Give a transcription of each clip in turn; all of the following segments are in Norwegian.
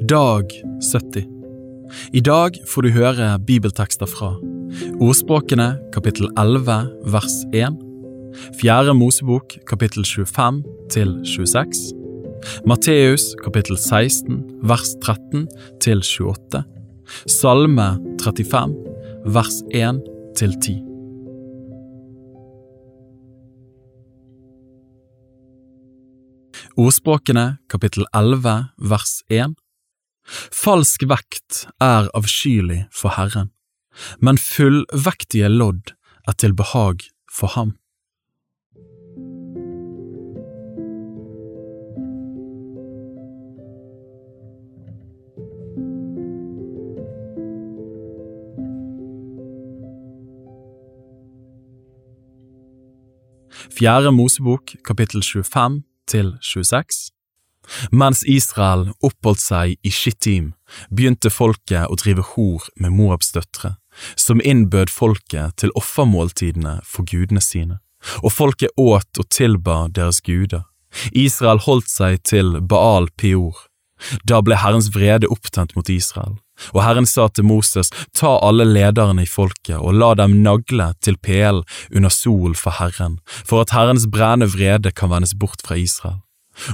Dag 70 I dag får du høre bibeltekster fra Ordspråkene kapittel 11 vers 1 Fjerde Mosebok kapittel 25 til 26 Matteus kapittel 16 vers 13 til 28 Salme 35 vers 1 til 10 Ordspråkene kapittel 11 vers 1 Falsk vekt er avskyelig for Herren, men fullvektige lodd er til behag for ham. Fjerde Mosebok kapittel 25 til 26 mens Israel oppholdt seg i Shittim, begynte folket å drive hor med Moabs døtre, som innbød folket til offermåltidene for gudene sine, og folket åt og tilba deres guder. Israel holdt seg til Baal Peor. Da ble Herrens vrede opptent mot Israel, og Herren sa til Moses, ta alle lederne i folket og la dem nagle til pælen under sol for Herren, for at Herrens brennende vrede kan vendes bort fra Israel.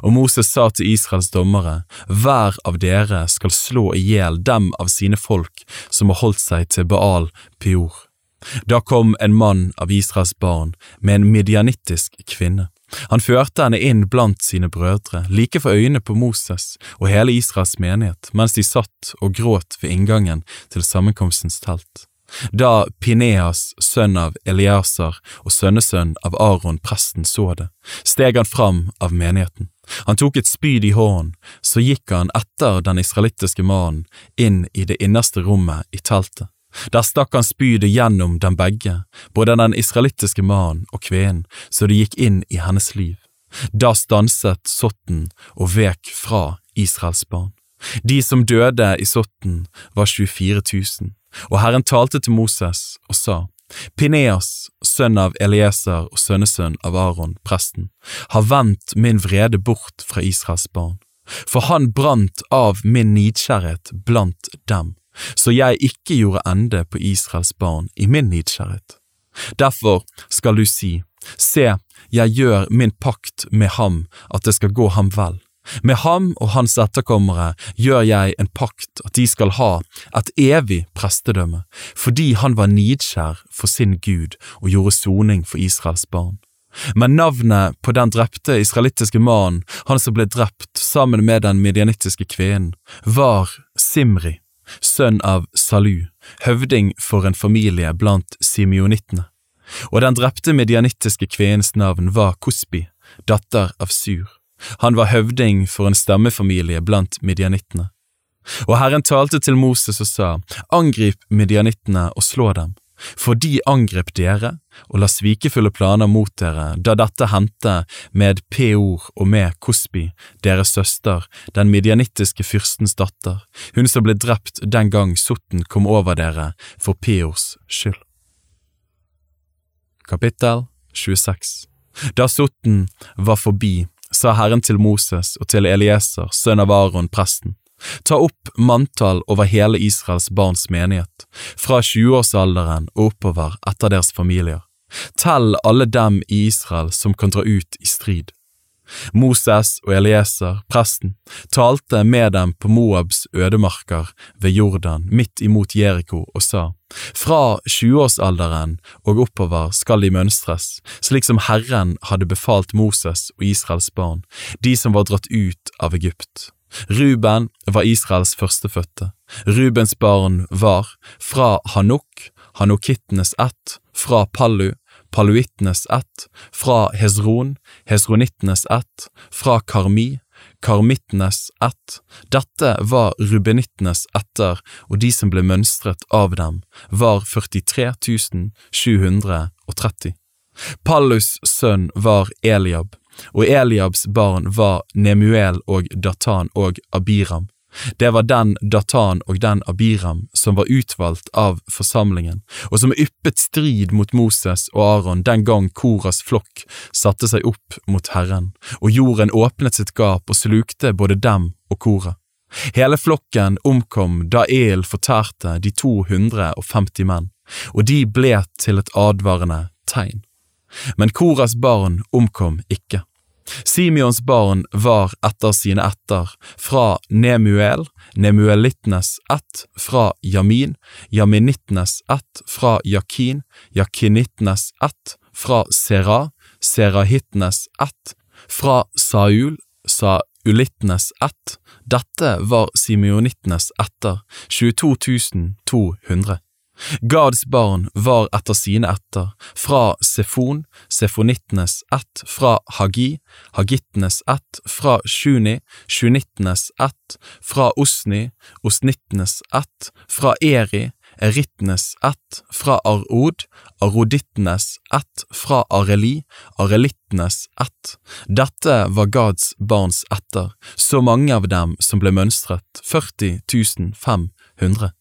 Og Moses sa til Israels dommere, hver av dere skal slå i hjel dem av sine folk som har holdt seg til Baal Peor. Da kom en mann av Israels barn med en midjanittisk kvinne. Han førte henne inn blant sine brødre, like for øynene på Moses og hele Israels menighet, mens de satt og gråt ved inngangen til sammenkomstens telt. Da Pineas, sønn av Eliasar og sønnesønn av Aron presten så det, steg han fram av menigheten. Han tok et spyd i hånden, så gikk han etter den israelittiske mannen inn i det innerste rommet i teltet. Der stakk han spydet gjennom dem begge, både den israelittiske mannen og kvinnen, så det gikk inn i hennes liv. Da stanset sotten og vek fra Israels barn. De som døde i sotten var 24 000, og Herren talte til Moses og sa, Pineas, sønn av Elieser og sønnesønn av Aron, presten, har vendt min vrede bort fra Israels barn, for han brant av min nidkjærhet blant dem, så jeg ikke gjorde ende på Israels barn i min nidkjærhet. Derfor skal du si, se, jeg gjør min pakt med ham at det skal gå ham vel, med ham og hans etterkommere gjør jeg en pakt at de skal ha et evig prestedømme, fordi han var nidskjær for sin Gud og gjorde soning for Israels barn. Men navnet på den drepte israelittiske mannen, han som ble drept sammen med den medianittiske kvinnen, var Simri, sønn av Salu, høvding for en familie blant simionittene. Og den drepte medianittiske kvinnens navn var Kusbi, datter av Sur. Han var høvding for en stammefamilie blant midjanittene. Og Herren talte til Moses og sa, Angrip midjanittene og slå dem, for de angrep dere og la svikefulle planer mot dere da dette hendte med Peor og med Kosbi, deres søster, den midjanittiske fyrstens datter, hun som ble drept den gang sotten kom over dere for Peors skyld. Kapittel 26 Da sotten var forbi, sa Herren til Moses og til Elieser, sønn av Aron, presten. Ta opp manntall over hele Israels barns menighet, fra 20-årsalderen og oppover etter deres familier. Tell alle dem i Israel som kan dra ut i strid. Moses og Elieser, presten, talte med dem på Moabs ødemarker ved Jordan, midt imot Jeriko, og sa, Fra 20-årsalderen og oppover skal de mønstres, slik som Herren hadde befalt Moses og Israels barn, de som var dratt ut av Egypt. Ruben var Israels førstefødte. Rubens barn var, fra Hanuk, hanukittenes ett, fra Pallu, paluittenes ett, fra Hezron, hezronittenes ett, fra Karmi, karmittenes ett. Dette var rubenittenes etter, og de som ble mønstret av dem, var 43 730. Pallus sønn var Eliab, og Eliabs barn var Nemuel og Datan og Abiram. Det var den Datan og den Abiram som var utvalgt av forsamlingen, og som yppet strid mot Moses og Aron den gang Koras flokk satte seg opp mot Herren, og jorden åpnet sitt gap og slukte både dem og Kora. Hele flokken omkom da El fortærte de 250 menn, og de ble til et advarende tegn. Men Koras barn omkom ikke. Simeons barn var etter sine etter, fra Nemuel, Nemuelittenes ett fra Jamin, Jaminittenes ett fra Jakin, Jakinittenes ett fra Sera, Serahittenes ett fra Saul, Saulittenes ett. Dette var simeonittenes etter, 22 200. Gads barn var etter sine etter, fra Sefon, Sefonittenes ett, fra Hagi, Hagittenes ett, fra Shuni, Shunittenes ett, fra Osni, Osnittenes ett, fra Eri, Erittenes ett, fra Arod, Arodittenes ett, fra Areli, Arelittenes ett. Dette var Gads barns etter, så mange av dem som ble mønstret, 40 500.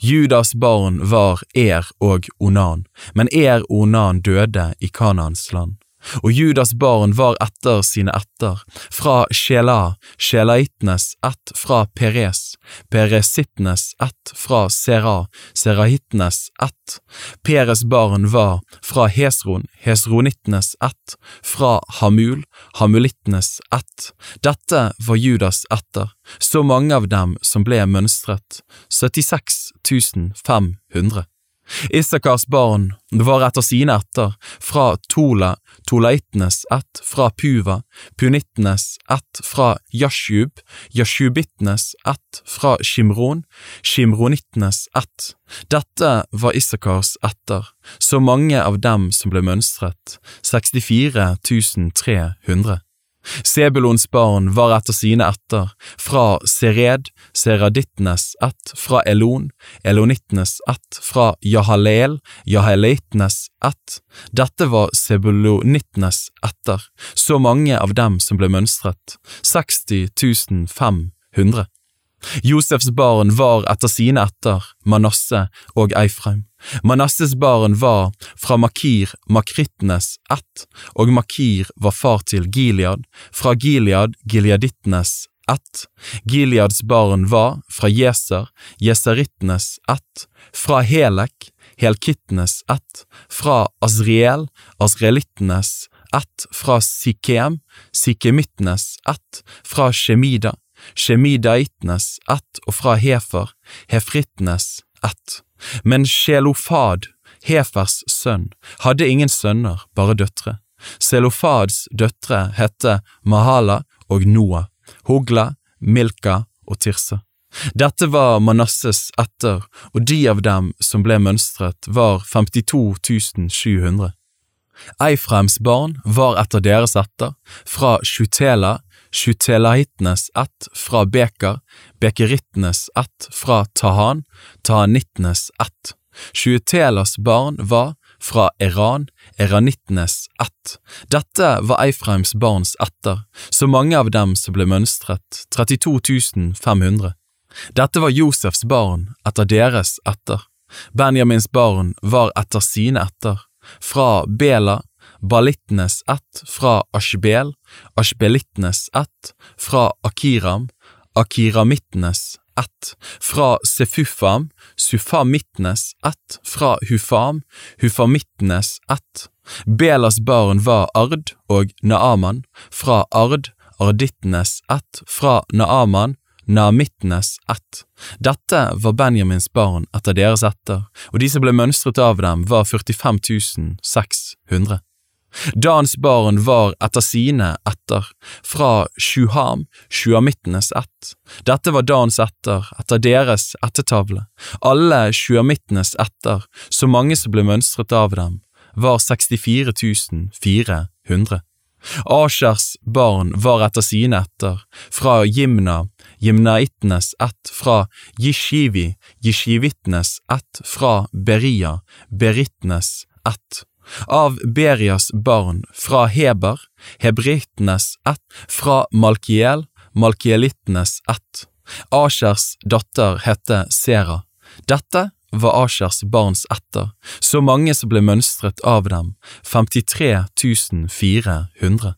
Judas barn var Er og Onan, men Er og Onan døde i Kanans land. Og Judas barn var etter sine etter, fra Sjela, Sjelaitnes ett fra Peres, Peresitnes ett fra Sera, Serahitnes ett. Peres barn var fra Hesron, Hesronitnes ett, fra Hamul, Hamulitnes ett. Dette var Judas etter, så mange av dem som ble mønstret, 76 500. Issakars barn var etter sine ætter, fra Tola, Tolaittenes ett, fra Puva, Punittenes ett, fra Jashub, Jashubittenes ett, fra Shimron, Shimronittenes ett. Dette var Issakars ætter, så mange av dem som ble mønstret, 64 300. Sebulons barn var etter sine etter, fra Sered, Seradittenes ett, fra Elon, Elonittenes ett, fra Jahaleel, Jahaleittenes ett. Dette var Sebulonittenes etter, så mange av dem som ble mønstret, 60 500. Josefs barn var etter sine etter Manasse og Eifreim. Manasses barn var fra Makir Makrittenes ett, og Makir var far til Gilead, fra Gilead Gileadittenes ett. Gileads barn var fra Jeser, Jeserittenes ett, fra Helek, Helkittenes ett, fra Azriel, Azreelittenes ett, fra Sikem, Sikemittenes ett, fra Shemida, Shemidaittenes ett, og fra Hefer, Hefritnes, ett. Men Sjelofad, Hefers sønn, hadde ingen sønner, bare døtre. Selofads døtre hette Mahala og Noah, Hogla, Milka og Tirsa. Dette var Manasses etter, og de av dem som ble mønstret var 52 700. Eifreims barn var etter deres etter, fra Shutela, Shutelahittenes ett fra Beker, Bekerittenes ett fra Tahan, Tahanittenes ett. Sjuetelas barn var fra Iran, Eranittenes ett. Dette var Eifreims barns etter, så mange av dem som ble mønstret, 32 500. Dette var Josefs barn etter deres etter. Benjamins barn var etter sine etter, fra Bela, Balittenes ett fra Ashbel, Ashbelittenes ett fra Akiram, Akiramittenes ett fra Sefufam, Sufamittenes ett fra Hufam, Hufamittenes ett. Belas barn var Ard og Naaman, fra Ard, Ardittenes ett fra Naaman, Naamittenes ett. Dette var Benjamins barn etter deres etter, og de som ble mønstret av dem var 45 600. Dans barn var etter sine etter, fra Shuham, sjuamittenes ett. Dette var Dans etter, etter deres ettertavle. Alle sjuamittenes etter, så mange som ble mønstret av dem, var 64 400. Ashers barn var etter sine etter, fra Jimna, Jimnaittenes ett, fra Jishivi, jishivittenes ett, fra Beria, Berittenes ett av Berias barn fra Heber, hebrittenes ett, fra Malkiel, malkielittenes ett. Asjers datter hette Sera. Dette var Asjers barns etter, så mange som ble mønstret av dem, 53 400.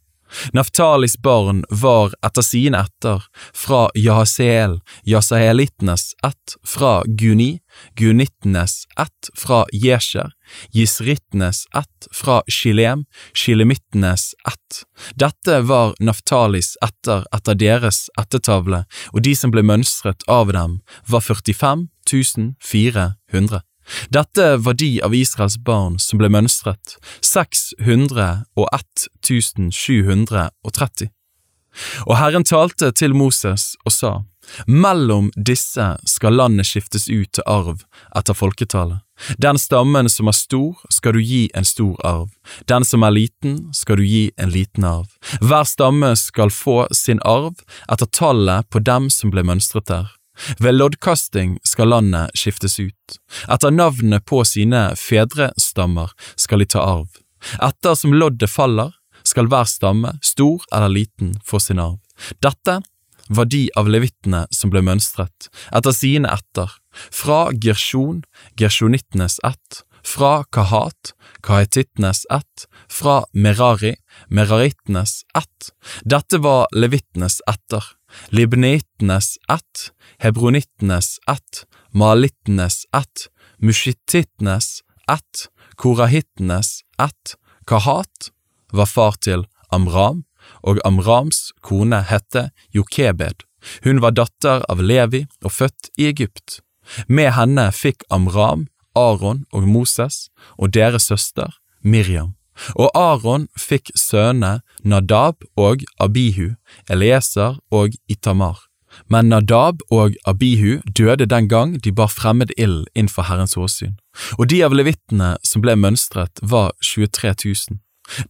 Naftalis barn var etter sine etter fra Jahaseel, Jasaelittenes ett fra Guni, Gunittenes ett fra Jesher, Jisrittenes ett fra Shilem, Shilemittenes ett. Dette var Naftalis etter etter deres ettertavle, og de som ble mønstret av dem, var 45 400. Dette var de av Israels barn som ble mønstret, 601 730. Og Herren talte til Moses og sa, Mellom disse skal landet skiftes ut til arv etter folketallet. Den stammen som er stor, skal du gi en stor arv, den som er liten, skal du gi en liten arv. Hver stamme skal få sin arv etter tallet på dem som ble mønstret der. Ved loddkasting skal landet skiftes ut. Etter navnet på sine fedrestammer skal de ta arv. Etter som loddet faller, skal hver stamme, stor eller liten, få sin arv. Dette var de av levittene som ble mønstret, etter sine etter, fra Gershon, gersjonittenes ett, fra Kahat, kahetittenes ett, fra Merari, merarittenes ett. Dette var levittenes etter, libnitenes ett, hebronittenes ett, malittenes ett, mushittittenes ett, korahittenes ett, Kahat var far til Amram, og Amrams kone hette Jokebed. Hun var datter av Levi og født i Egypt. Med henne fikk Amram, Aron og Moses og deres søster Miriam. Og Aron fikk sønnene Nadab og Abihu, Elieser og Itamar. Men Nadab og Abihu døde den gang de bar fremmed ild innenfor Herrens åsyn, og de av levittene som ble mønstret var 23 000.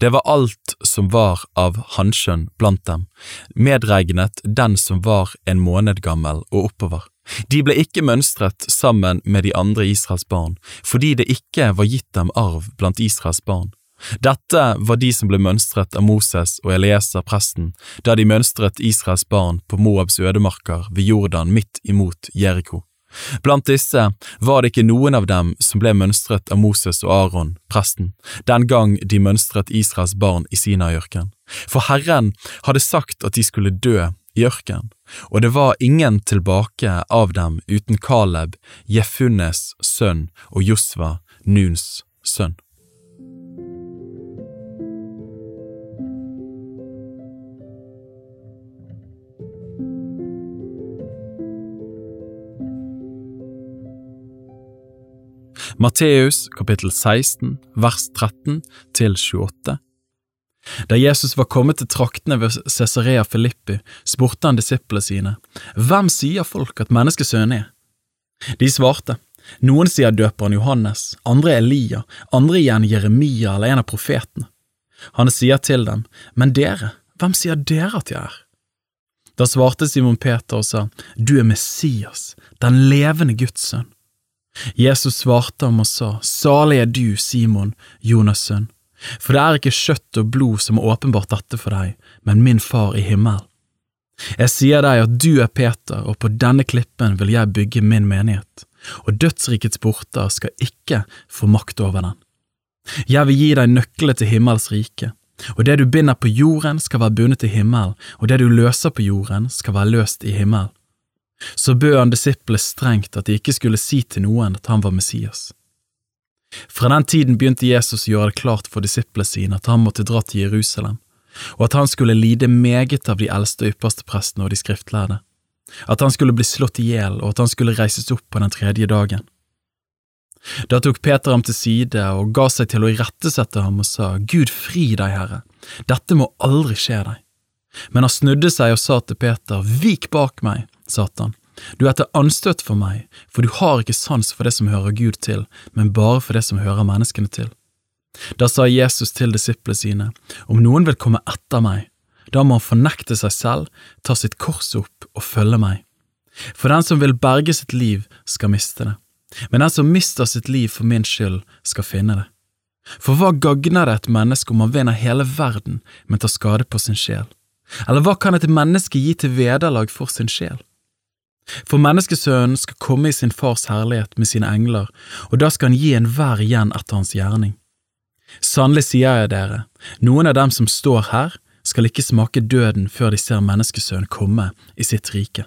Det var alt som var av hanskjønn blant dem, medregnet den som var en måned gammel og oppover. De ble ikke mønstret sammen med de andre Israels barn, fordi det ikke var gitt dem arv blant Israels barn. Dette var de som ble mønstret av Moses og Elieser presten da de mønstret Israels barn på Moabs ødemarker ved Jordan midt imot Jeriko. Blant disse var det ikke noen av dem som ble mønstret av Moses og Aron, presten, den gang de mønstret Israels barn i Sinaiørken. For Herren hadde sagt at de skulle dø i ørken, og det var ingen tilbake av dem uten Kaleb, Jefunnes sønn og Josva, Nuns sønn. Matteus kapittel 16 vers 13 til 28. Da Jesus var kommet til traktene ved Cesarea Filippi, spurte han disiplene sine, Hvem sier folk at menneskesønnen er? De svarte, Noen sier døperen Johannes, andre Elia, andre igjen Jeremia eller en av profetene. Han sier til dem, Men dere, hvem sier dere at jeg er? Da svarte Simon Peter og sa, Du er Messias, den levende Guds sønn. Jesus svarte ham og sa, Salig er du, Simon, Jonas' sønn, for det er ikke kjøtt og blod som har åpenbart dette for deg, men min far i himmelen. Jeg sier deg at du er Peter, og på denne klippen vil jeg bygge min menighet, og dødsrikets porter skal ikke få makt over den. Jeg vil gi deg nøklene til himmels rike, og det du binder på jorden skal være bundet i himmelen, og det du løser på jorden skal være løst i himmelen så bød han disiplene strengt at de ikke skulle si til noen at han var Messias. Fra den tiden begynte Jesus å gjøre det klart for disiplene sine at han måtte dra til Jerusalem, og at han skulle lide meget av de eldste og ypperste prestene og de skriftlærde, at han skulle bli slått i hjel og at han skulle reises opp på den tredje dagen. Da tok Peter ham til side og ga seg til å irettesette ham og sa, Gud fri deg, Herre, dette må aldri skje deg. Men han snudde seg og sa til Peter, Vik bak meg, Satan. Du er til anstøt for meg, for du har ikke sans for det som hører Gud til, men bare for det som hører menneskene til. Da sa Jesus til disiplene sine, Om noen vil komme etter meg, da må han fornekte seg selv, ta sitt kors opp og følge meg. For den som vil berge sitt liv, skal miste det, men den som mister sitt liv for min skyld, skal finne det. For hva gagner det et menneske om han vinner hele verden, men tar skade på sin sjel? Eller hva kan et menneske gi til vederlag for sin sjel? For menneskesønnen skal komme i sin fars herlighet med sine engler, og da skal han gi enhver igjen etter hans gjerning. Sannelig sier jeg dere, noen av dem som står her, skal ikke smake døden før de ser menneskesønnen komme i sitt rike.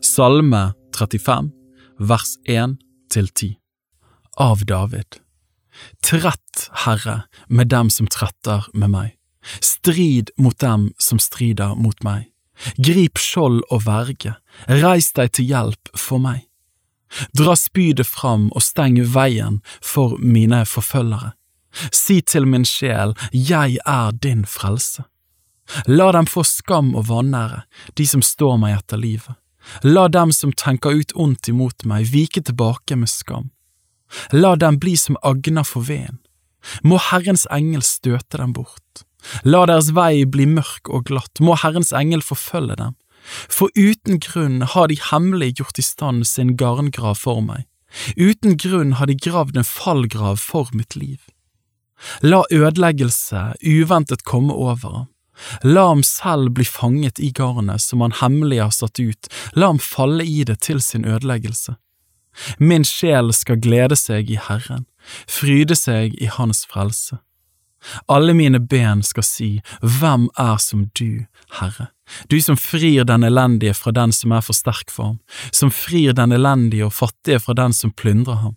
Salme 35, vers 1 til 10 Av David Trett, Herre, med dem som tretter med meg. Strid mot dem som strider mot meg. Grip skjold og verge, reis deg til hjelp for meg. Dra spydet fram og steng veien for mine forfølgere. Si til min sjel, jeg er din frelse. La dem få skam og vanære, de som står meg etter livet. La dem som tenker ut ondt imot meg, vike tilbake med skam. La dem bli som agner for veden. Må Herrens engel støte dem bort. La deres vei bli mørk og glatt, må Herrens engel forfølge dem. For uten grunn har de hemmelig gjort i stand sin garngrav for meg. Uten grunn har de gravd en fallgrav for mitt liv. La ødeleggelse uventet komme over ham. La ham selv bli fanget i garnet som han hemmelig har satt ut, la ham falle i det til sin ødeleggelse. Min sjel skal glede seg i Herren, fryde seg i Hans frelse. Alle mine ben skal si, Hvem er som du, Herre, du som frir den elendige fra den som er for sterk for ham, som frir den elendige og fattige fra den som plyndrer ham.